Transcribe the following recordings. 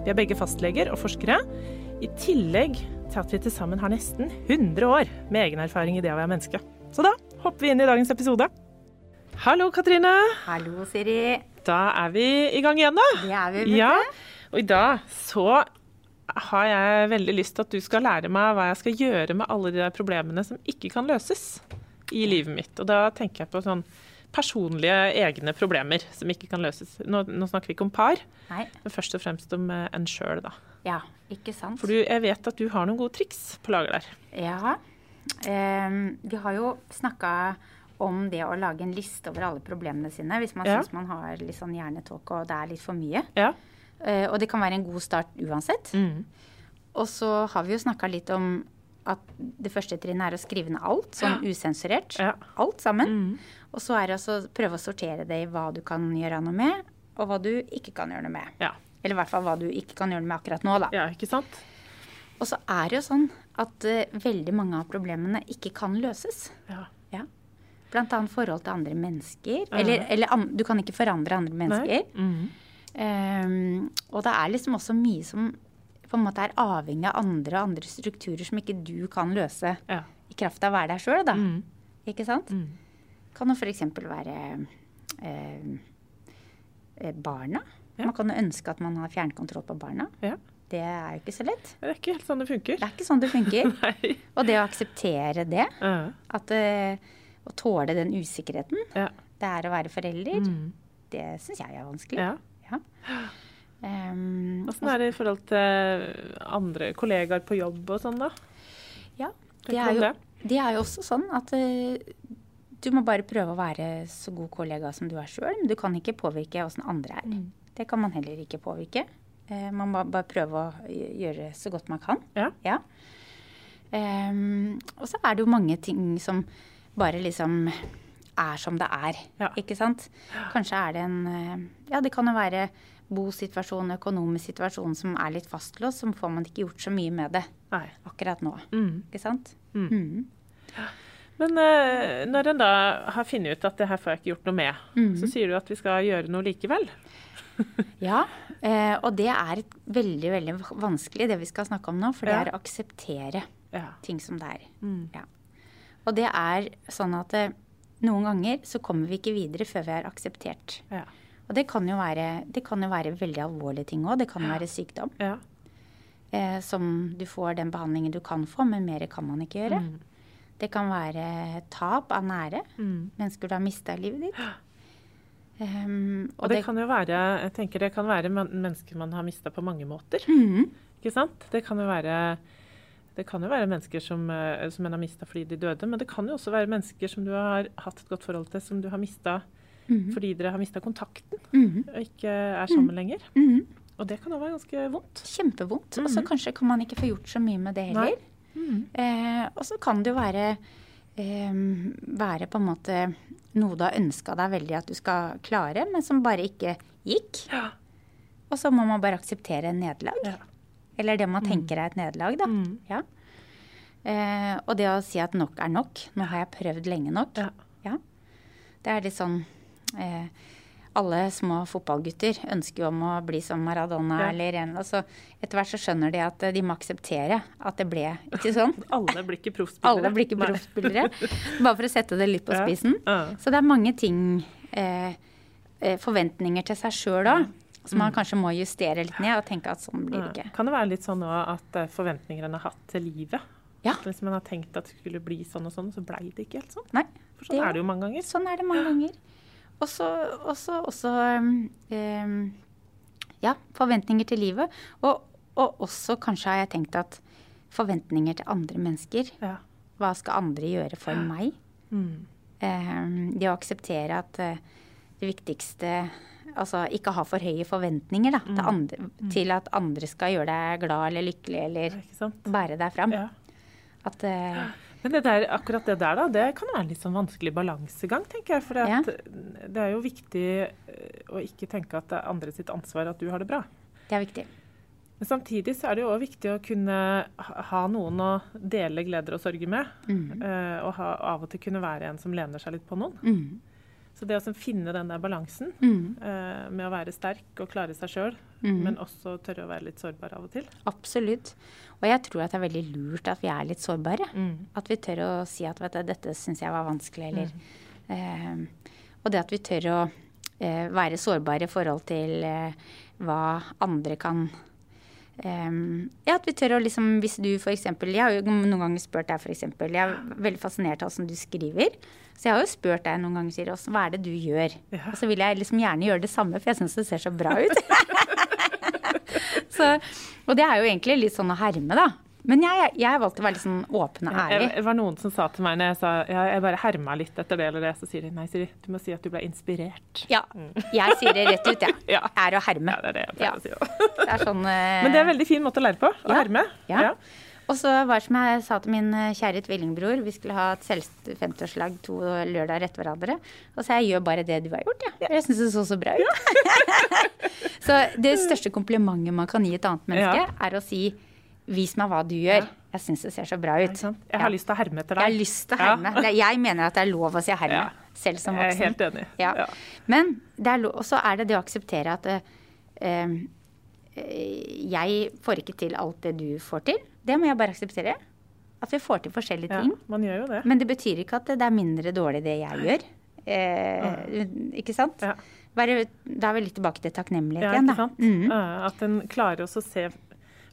Vi er begge fastleger og forskere, i tillegg til at vi til sammen har nesten 100 år med egen erfaring i det å være menneske. Så da hopper vi inn i dagens episode. Hallo, Katrine. Hallo, Siri. Da er vi i gang igjen, da. Det er vi, vet Ja, og i dag så har jeg veldig lyst til at du skal lære meg hva jeg skal gjøre med alle de der problemene som ikke kan løses i livet mitt. Og da tenker jeg på sånn personlige, egne problemer som ikke kan løses. Nå, nå snakker vi ikke om par, Nei. men først og fremst om eh, en sjøl, da. Ja, ikke sant? For du, jeg vet at du har noen gode triks på lager der. Ja. Ehm, vi har jo snakka om det å lage en liste over alle problemene sine hvis man Ja. syns man har litt sånn hjernetåke og det er litt for mye. Ja. Eh, og det kan være en god start uansett. Mm. Og så har vi jo snakka litt om at det første trinnet er å skrive ned alt, sånn usensurert. Ja. Alt sammen. Mm. Og så er det å prøve å sortere det i hva du kan gjøre noe med, og hva du ikke kan gjøre noe med. Ja. Eller i hvert fall hva du ikke kan gjøre noe med akkurat nå, da. ja, ikke sant? Og så er det jo sånn at uh, veldig mange av problemene ikke kan løses. Ja. Ja. Blant annet forhold til andre mennesker. Ja. Eller, eller an, du kan ikke forandre andre mennesker. Mm. Um, og det er liksom også mye som på en måte er avhengig av andre og andre strukturer som ikke du kan løse Ja. i kraft av å være deg sjøl, da. Mm. Ikke sant? Mm. Kan jo f.eks. være eh, eh, barna. Ja. Man kan jo ønske at man har fjernkontroll på barna. Ja. Det er jo ikke så lett. Det er ikke helt sånn det funker. Det er ikke sånn det funker. Og det å akseptere det, Ja. at, eh, å tåle den usikkerheten Ja. det er å være forelder, Mm. det syns jeg er vanskelig. ja. Ja. Ehm, er det i forhold til andre kollegaer på jobb og sånn, da? ja, det er, jo, det? er jo også sånn at uh, du må bare prøve å være så god kollega som du er sjøl. Men du kan ikke påvirke åssen andre er. Mm. Det kan man heller ikke påvirke. Uh, man må bare prøve å gjøre så godt man kan. Ja. Ehm, og så er det jo mange ting som bare liksom er som det er. Ja. Ikke sant? Kanskje er det en eh, Ja, det kan jo være bosituasjon, økonomisk situasjon som er litt fastlåst, så får man ikke gjort så mye med det Nei. akkurat nå. Mm. Ikke sant? Mm. Mm. Men eh, når en da har funnet ut at det her får jeg ikke gjort noe med, Mhm. så sier du at vi skal gjøre noe likevel. Ja, eh, og det er et veldig, veldig vanskelig, det vi skal snakke om nå. For det Ja. er å akseptere Ja. ting som det er. Mm. Ja. Og det er sånn at eh, noen ganger så kommer vi ikke videre før vi er akseptert. Ja. Og det kan jo være, det kan jo være veldig alvorlige ting òg. Det kan være sykdom. Ja. Eh, som du får den behandlingen du kan få, men mer kan man ikke gjøre. Mm. Det kan være tap av nære. Mm. Mennesker du har mista livet ditt. Um, Og det, kan jo være jeg tenker det kan være mennesker man har mista på mange måter. Mm. Ikke sant? Det kan jo være det kan jo være mennesker som, eh, som en har mista fordi de døde, men det kan jo også være mennesker som du har hatt et godt forhold til, som du har mista Mhm. fordi dere har mista kontakten Mhm. og ikke er sammen lenger. -hmm. Og det kan jo være ganske vondt. Kjempevondt. Og så Mhm. kanskje kan man ikke få gjort så mye med det heller. Mm. Eh, og så kan det jo være, eh, være på en måte noe du har ønska deg veldig at du skal klare, men som bare ikke gikk. Ja. Og så må man bare akseptere nederlag. Ja. Eller det man tenker er et nederlag, da. Mm. Ja. Eh, og det å si at nok er nok. Nå har jeg prøvd lenge nok. Ja. Ja. Det er litt sånn eh, Alle små fotballgutter ønsker jo om å bli som Maradona Ja. eller en så Etter hvert så skjønner de at eh, de må akseptere at det ble ikke sånn. Alle blir ikke proffspillere. Alle blir ikke proffspillere. Bare for å sette det litt på spissen. Ja. Så det er mange ting eh, eh, Forventninger til seg sjøl òg. Så man kanskje må justere litt ned og tenke at sånn blir det ikke. Kan det være litt sånn at eh, forventninger en har hatt til livet Ja. Hvis man har tenkt at det skulle bli sånn og sånn, så blei det ikke helt sånn. Nei. For sånn er det jo mange ganger. Sånn er det mange ganger. Og så også, også um, ja, forventninger til livet. Og, og også kanskje har jeg tenkt at forventninger til andre mennesker. Ja. Hva skal andre gjøre for meg? Mm. Um, det å akseptere at det viktigste Altså ikke ha for høye forventninger da, Mm. til, andre, til at andre skal gjøre deg glad eller lykkelig eller bære deg fram. Ja. At uh, Men det der, akkurat det der, da, det kan være en litt sånn vanskelig balansegang, tenker jeg. For Ja. det er jo viktig eh, å ikke tenke at det er andre sitt ansvar at du har det bra. det er viktig. Men samtidig så er det jo òg viktig å kunne ha noen å dele gleder og sorger med. Mm. Uh, og ha, av og til kunne være en som lener seg litt på noen. Mm. Så det å sånn finne den der balansen Mm. uh, med å være sterk og klare seg sjøl, Mm. men også tørre å være litt sårbar av og til. Absolutt. Og jeg tror at det er veldig lurt at vi er litt sårbare. Mm. At vi tør å si at vet du, dette syns jeg var vanskelig, eller eh, Og det at vi tør å uh, være sårbare i forhold til hva andre kan eh, Ja, at vi tør å liksom Hvis du f.eks. Jeg har jo noen ganger spurt deg f.eks. Jeg er veldig fascinert av åssen du skriver. Så jeg har jo spurt deg noen ganger, Siri, «Åssen- hva er det du gjør? Ja. Og så vil jeg liksom gjerne gjøre det samme, for jeg syns det ser så bra ut. så, og det er jo egentlig litt sånn å herme, da. Men jeg, jeg valgte å være litt sånn åpen og ærlig. Det var noen som sa til meg når jeg sa jeg, jeg bare herma litt etter det eller det, så sier de nei, Siri, du må si at du ble inspirert. Ja, jeg sier det rett ut, jeg. Ja. Er å herme. Ja, det er det jeg pleier Ja. å si òg. Det er sånn, uh... Men det er en veldig fin måte å lære på. Å Ja. herme. Ja. Og så var det som jeg sa til min eh, kjære tvillingbror, vi skulle ha et selv- 50-årslag to lørdager etter hverandre. Og så jeg gjør bare det du har gjort, jeg. Ja. Jeg syns det så så bra ut. så det største komplimentet man kan gi et annet menneske, Ja. er å si vis meg hva du gjør. Jeg syns det ser så bra ut. Jeg har Ja. lyst til å herme etter Jeg har lyst til å herme. Ja. Jeg mener at det er lov å si herme, Ja. selv som Jeg er helt enig. Ja. Ja. Men det er lov, og så er det det å akseptere at uh, jeg får ikke til alt det du får til. Det må jeg bare akseptere. At vi får til forskjellige Ja, ting. man gjør jo det. Men det betyr ikke at det er mindre dårlig det jeg gjør. Eh, ikke sant? Ja. Bare, da er vi litt tilbake til takknemlighet Ja, igjen, da. sant? Eh, At en klarer også å se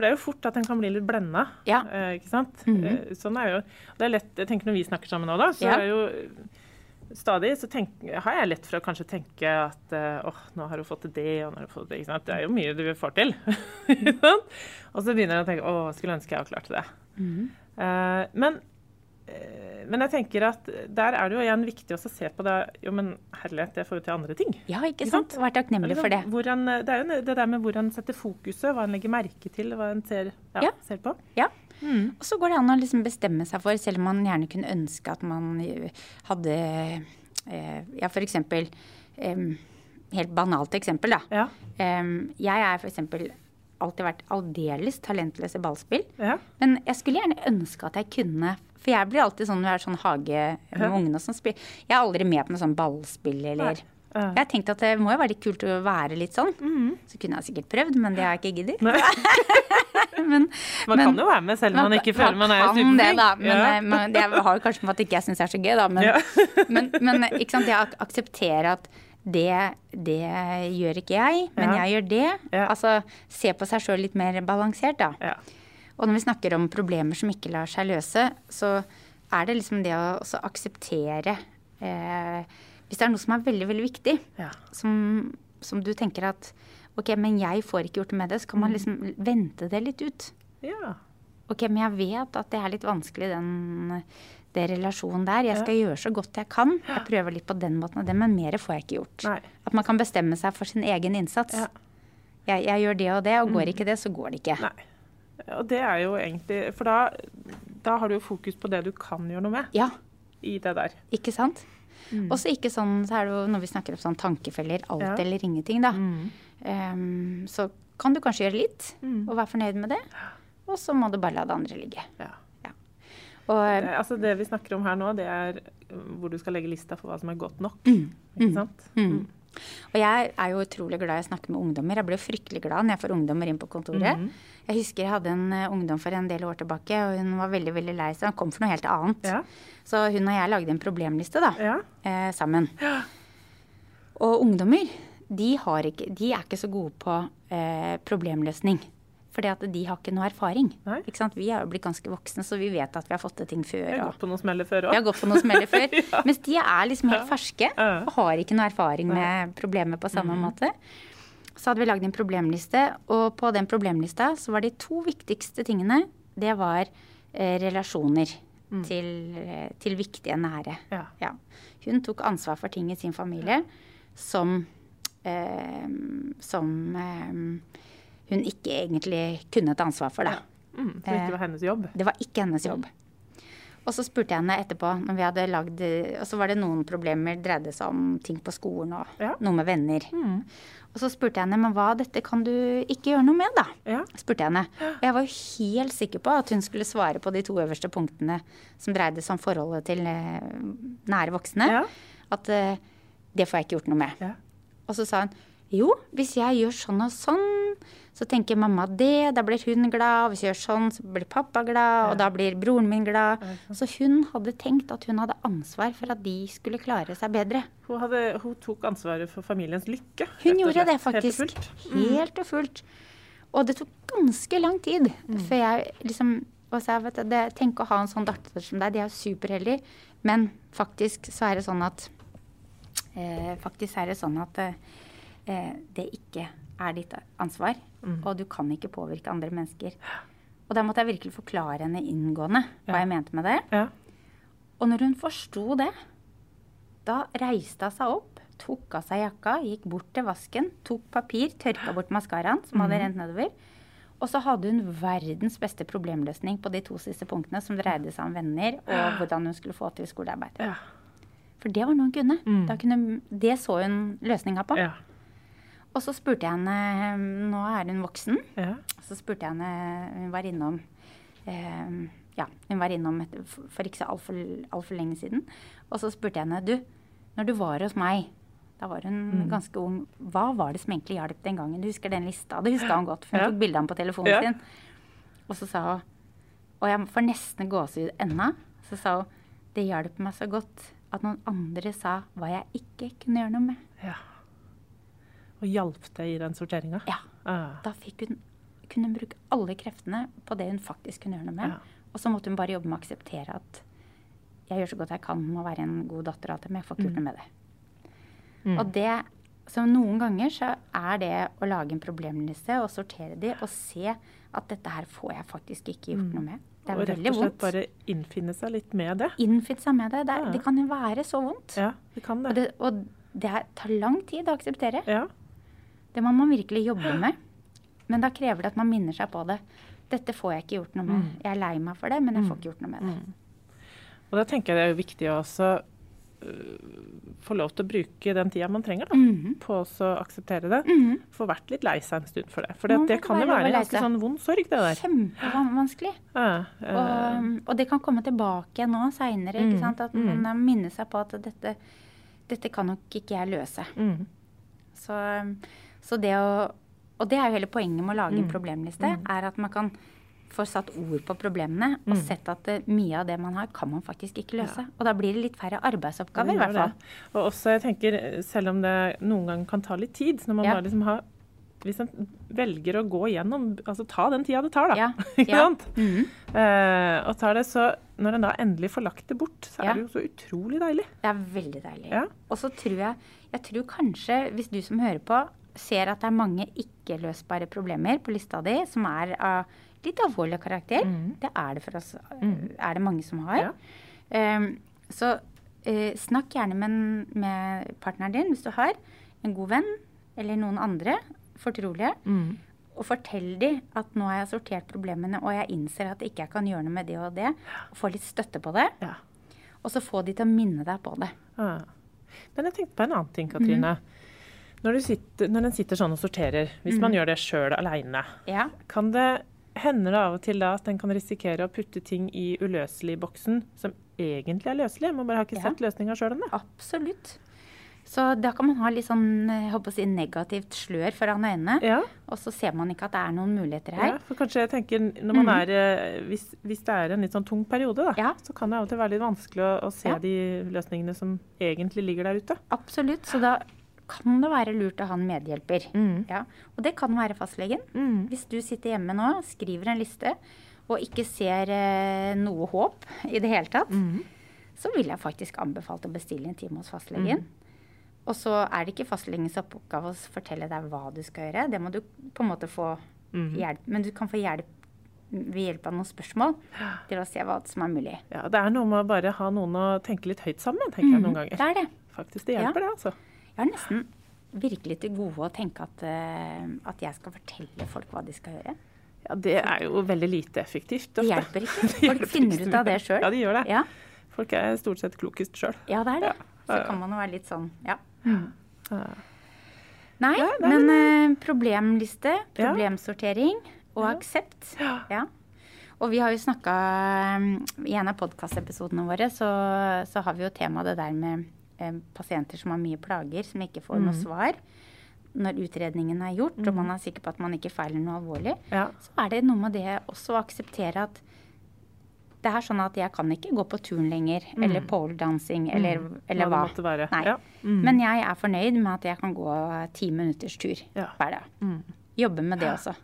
For det er jo fort at en kan bli litt blenda. Ja. eh, ikke sant? Mm -hmm. Sånn er jo Det er lett Jeg tenker når vi snakker sammen nå, da, så Ja. er jo Stadig så tenk, har jeg lett for å kanskje tenke at eh, åh, nå har hun fått til det, og nå har hun fått til det. Ikke sant? Det er jo mye du får til. Og så begynner jeg å tenke åh, skulle ønske jeg hadde klart det. Mhm. Eh, men, eh, men jeg tenker at der er det jo igjen viktig også å se på det Jo, men herlighet, jeg får jo til andre ting. Ja, ikke sant? Vær takknemlig for det. Hvor det er jo det der med hvor en setter fokuset, hva en legger merke til, hva en ser, ja, Ja. ser på. Ja. Og så går det an å liksom bestemme seg for, selv om man gjerne kunne ønske at man eh, hadde eh, Ja, for eksempel Helt banalt eksempel, da. Ja. Jeg er for eksempel alltid vært aldeles talentløs i ballspill. Ja. Men jeg skulle gjerne ønske at jeg kunne For jeg blir alltid sånn når jeg er sånn hage med Ja. ungene som spiller. Jeg er aldri med på noe sånn ballspill eller Nei. Jeg har tenkt at det må jo være litt kult å være litt sånn. Så kunne jeg sikkert prøvd, men det har jeg ikke giddet. Men, Man men- kan jo være med selv om man ikke føler man er superflink. det, da. Men, Ja. eh, men det har jo kanskje med at ikke jeg syns det er så gøy, da. Men, Ja. men, men ikke sant, det å ak- akseptere at det, det gjør ikke jeg, men Ja. jeg gjør det. Altså se på seg sjøl litt mer balansert, da. Ja. Og når vi snakker om problemer som ikke lar seg løse, så er det liksom det å akseptere eh, Hvis det er noe som er veldig, veldig viktig, Ja. som, som du tenker at OK, men jeg får ikke gjort det med det, så kan Mm. man liksom vente det litt ut. ja. OK, men jeg vet at det er litt vanskelig, den det relasjonen der. Jeg skal gjøre så godt jeg kan. Jeg prøver litt på den måten og den, men mer får jeg ikke gjort. Nei. At man kan bestemme seg for sin egen innsats. Ja. Jeg, jeg gjør det og det, og går ikke det, så går det ikke. Nei. Og det er jo egentlig For da, da har du jo fokus på det du kan gjøre noe med Ja, i det der. ikke sant? Og så ikke sånn, så er det jo når vi snakker om sånn tankefeller, alt Ja. eller ingenting, da. Ehm, så kan du kanskje gjøre litt, og være fornøyd med det. Og så må du bare la det andre ligge. Ja. Og altså det vi snakker om her nå, det er um, hvor du skal legge lista for hva som er godt nok. Ikke sant? Mm. Og jeg er jo utrolig glad i å snakke med ungdommer. Jeg blir jo fryktelig glad når jeg får ungdommer inn på kontoret. Jeg husker jeg hadde en eh, ungdom for en del år tilbake, og hun var veldig veldig lei seg. Hun kom for noe helt annet. Ja. Så hun og jeg lagde en problemliste da, Ja. eh, sammen. Og ungdommer, de, har ikke, de er ikke så gode på eh, problemløsning. Fordi at de har ikke noe erfaring. Ikke? Vi er jo blitt ganske voksne, så vi vet at vi har fått til ting før. Vi har gått på noen smeller før òg. før. Mens de er liksom helt ferske og har ikke noe erfaring med problemet på samme måte. Så hadde vi lagd en problemliste, og på den problemlista så var de to viktigste tingene, det var eh, relasjoner til, eh, til viktige nære. Ja. Hun tok ansvar for ting i sin familie som eh, som eh, hun ikke egentlig kunne ta ansvar for, da. Mm, som ikke var hennes jobb. Det var ikke hennes jobb. Og så spurte jeg henne etterpå, når vi hadde lagd Og så var det noen problemer, dreide seg om ting på skolen og Ja. noe med venner. Og så spurte jeg henne, men hva dette kan du ikke gjøre noe med, da? Ja. Spurte jeg henne. Og jeg var jo helt sikker på at hun skulle svare på de to øverste punktene som dreide seg om forholdet til eh, nære voksne. Ja. At eh, det får jeg ikke gjort noe med. Ja. Og så sa hun jo, hvis jeg gjør sånn og sånn, så tenker mamma det, da blir hun glad. Og hvis jeg gjør sånn, så blir pappa glad, og da blir broren min glad. Så hun hadde tenkt at hun hadde ansvar for at de skulle klare seg bedre. Hun, hadde, hun tok ansvaret for familiens lykke. Hun gjorde det faktisk. Helt og fullt. Helt og fullt. Og det tok ganske lang tid før jeg liksom og så vet, det, Tenk å ha en sånn datter som deg, de er jo superheldige. Men faktisk så er det sånn at eh, Faktisk er det sånn at eh, det ikke er ditt ansvar. Og du kan ikke påvirke andre mennesker. Og da måtte jeg virkelig forklare henne inngående hva jeg mente med det. Ja. Og når hun forsto det, da reiste hun seg opp, tok av seg jakka, gikk bort til vasken, tok papir, tørka bort maskaraen som hadde rent nedover. Og så hadde hun verdens beste problemløsning på de to siste punktene, som dreide seg om venner og hvordan hun skulle få til skolearbeid. Ja. For det var noe hun kunne. Da kunne det så hun løsninga på. Ja. Og så spurte jeg henne Nå er hun voksen. Ja. Så spurte jeg henne Hun var innom eh, Ja, hun var innom et, for for ikke så altfor alt for lenge siden. Og så spurte jeg henne Du, når du var hos meg da var hun Mm. ganske ung. Hva var det som egentlig hjalp den gangen? Du husker den lista? Det huska hun godt, for hun Ja. tok bilde av den på telefonen Ja. sin. Og så sa hun Og jeg får nesten gåsehud ennå. Så sa hun det hjalp meg så godt at noen andre sa hva jeg ikke kunne gjøre noe med. ja. Og hjalp det i den sorteringa? Ja. Ah. Da hun, kunne hun bruke alle kreftene på det hun faktisk kunne gjøre noe med. Ja. Og så måtte hun bare jobbe med å akseptere at jeg gjør så godt jeg kan med å være en god datter av det, men jeg får ikke gjort noe med det. Og det, så noen ganger så er det å lage en problemliste og sortere de og se at dette her får jeg faktisk ikke gjort noe med. Det er og veldig og rett og slett vondt. bare innfinne seg litt med det. Innfinne seg med det. Det, er, Ja. det kan jo være så vondt. Ja, det kan Og det. det, og det er, tar lang tid å akseptere. Ja. Det må man virkelig jobbe med. Men da krever det at man minner seg på det. Dette får jeg ikke gjort noe med. Jeg er lei meg for det, men jeg får ikke gjort noe med det. Og da tenker jeg det er jo viktig å også øh, få lov til å bruke den tida man trenger da, Mhm. på å akseptere det. Få vært litt lei seg en stund for det. For det, det kan jo være en ganske sånn vond sorg, det der. Kjempevanskelig. Ja, øh, Og, og det kan komme tilbake nå seinere. Mm, At man minner seg på at dette, dette kan nok ikke jeg løse. mm, Så, så det å Og det er jo hele poenget med å lage Mm. en problemliste, er at man kan få satt ord på problemene og Mm. sett at mye av det man har, kan man faktisk ikke løse. Og da blir det litt færre arbeidsoppgaver, i hvert fall. Og også, jeg tenker, selv om det noen ganger kan ta litt tid, når man bare liksom har Hvis en velger å gå igjennom, altså ta den tida det tar, da. Ja, Ikke ja. sant? Eh, og tar det, så når en da endelig får lagt det bort, så Ja. er det jo så utrolig deilig. Det er veldig deilig. Og så tror jeg Jeg tror kanskje, hvis du som hører på, ser at det er mange ikke-løsbare problemer på lista di som er av litt alvorlig karakter. Det er det for oss. Er det mange som har. Um, så uh, snakk gjerne med, med partneren din hvis du har en god venn eller noen andre fortrolige. Og fortell dem at nå har jeg sortert problemene, og jeg innser at ikke jeg kan gjøre noe med det og det. Og få litt støtte på det. Ja. Og så få de til å minne deg på det. Ja. Men jeg tenkte på en annen ting, Katrine. Når, sitter, når en sitter sånn og sorterer, hvis man gjør det sjøl aleine, Ja. kan det hende av og til da at en kan risikere å putte ting i uløselig-boksen som egentlig er løselig? Man bare har ikke Ja. sett løsninga sjøl ennå. Absolutt. Så da kan man ha litt sånn jeg håper å si, negativt slør foran øynene. Ja. Og så ser man ikke at det er noen muligheter Ja, her. for kanskje jeg tenker når man er, eh, hvis, hvis det er en litt sånn tung periode, da, Ja. så kan det av og til være litt vanskelig å, å se Ja. de løsningene som egentlig ligger der ute. Absolutt. Så da kan det være lurt å ha en medhjelper. Mm. Ja, og det kan være fastlegen. Hvis du sitter hjemme nå, skriver en liste og ikke ser eh, noe håp i det hele tatt, Mm. så vil jeg faktisk anbefalt å bestille en time hos fastlegen. Og så er det ikke fastlegens oppgave å fortelle deg hva du skal gjøre. Det må du på en måte få Mm. hjelp Men du kan få hjelp ved hjelp av noen spørsmål til å se hva som er mulig. Ja, det er noe med å bare ha noen å tenke litt høyt sammen, tenker jeg noen ganger. Det er det. Faktisk, det hjelper Ja. det, altså. Jeg har nesten virkelig til gode å tenke at, eh, at jeg skal fortelle folk hva de skal gjøre. Ja, det er jo veldig lite effektivt. Det hjelper ikke. Folk finner ut av det sjøl. Ja, de gjør det. Ja, Folk er stort sett klokest sjøl. ja, det er det. Ja, Så kan man jo være litt sånn, ja. Ja. Nei, Ja, men eh, problemliste, problemsortering og aksept. Ja. Ja. Og vi har jo snakka I en av podkastepisodene våre så, så har vi jo temaet det der med eh, pasienter som har mye plager, som ikke får Mm. noe svar. Når utredningen er gjort, og man er sikker på at man ikke feiler noe alvorlig, Ja. så er det noe med det også å akseptere at det er sånn at jeg kan ikke gå på turn lenger, eller poledancing, eller, eller Mm. Hva hva. det måtte være. Nei. Ja. Mm. Men jeg er fornøyd med at jeg kan gå ti minutters tur Ja. hver dag. Mm. Jobbe med det også.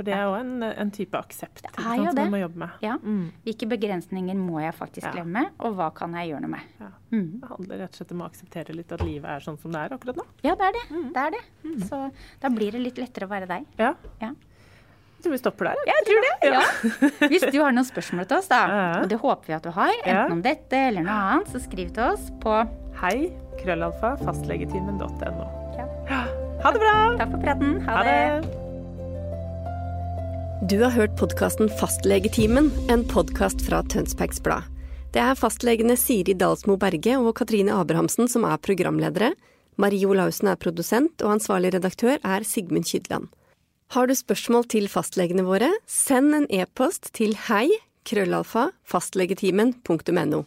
For det er jo en, en type aksept sant, som man må jobbe med. Ja. Mm. Hvilke begrensninger må jeg faktisk Ja. glemme, og hva kan jeg gjøre noe med? Ja. Mm. Det handler rett og slett om å akseptere litt at livet er sånn som det er akkurat nå. Ja, det er det. det er det. Så da blir det litt lettere å være deg. Ja. Ja. Jeg tror vi stopper der. Jeg tror det. Ja. Hvis du har noen spørsmål til oss, da, og det håper vi at du har, enten om dette eller noe annet, så skriv til oss på Hei, krøllalfa, fastlegetimen.no. Ja. Ha det bra! Takk for praten. Ha, Ha det. det! Du har hørt podkasten Fastlegetimen, en podkast fra Tønsbergs Blad. Det er fastlegene Siri Dalsmo Berge og Katrine Abrahamsen som er programledere. Marie Olaussen er produsent, og ansvarlig redaktør er Sigmund Kydland. Har du spørsmål til fastlegene våre, send en e-post til hei krøllalfa fastlegetimen.no.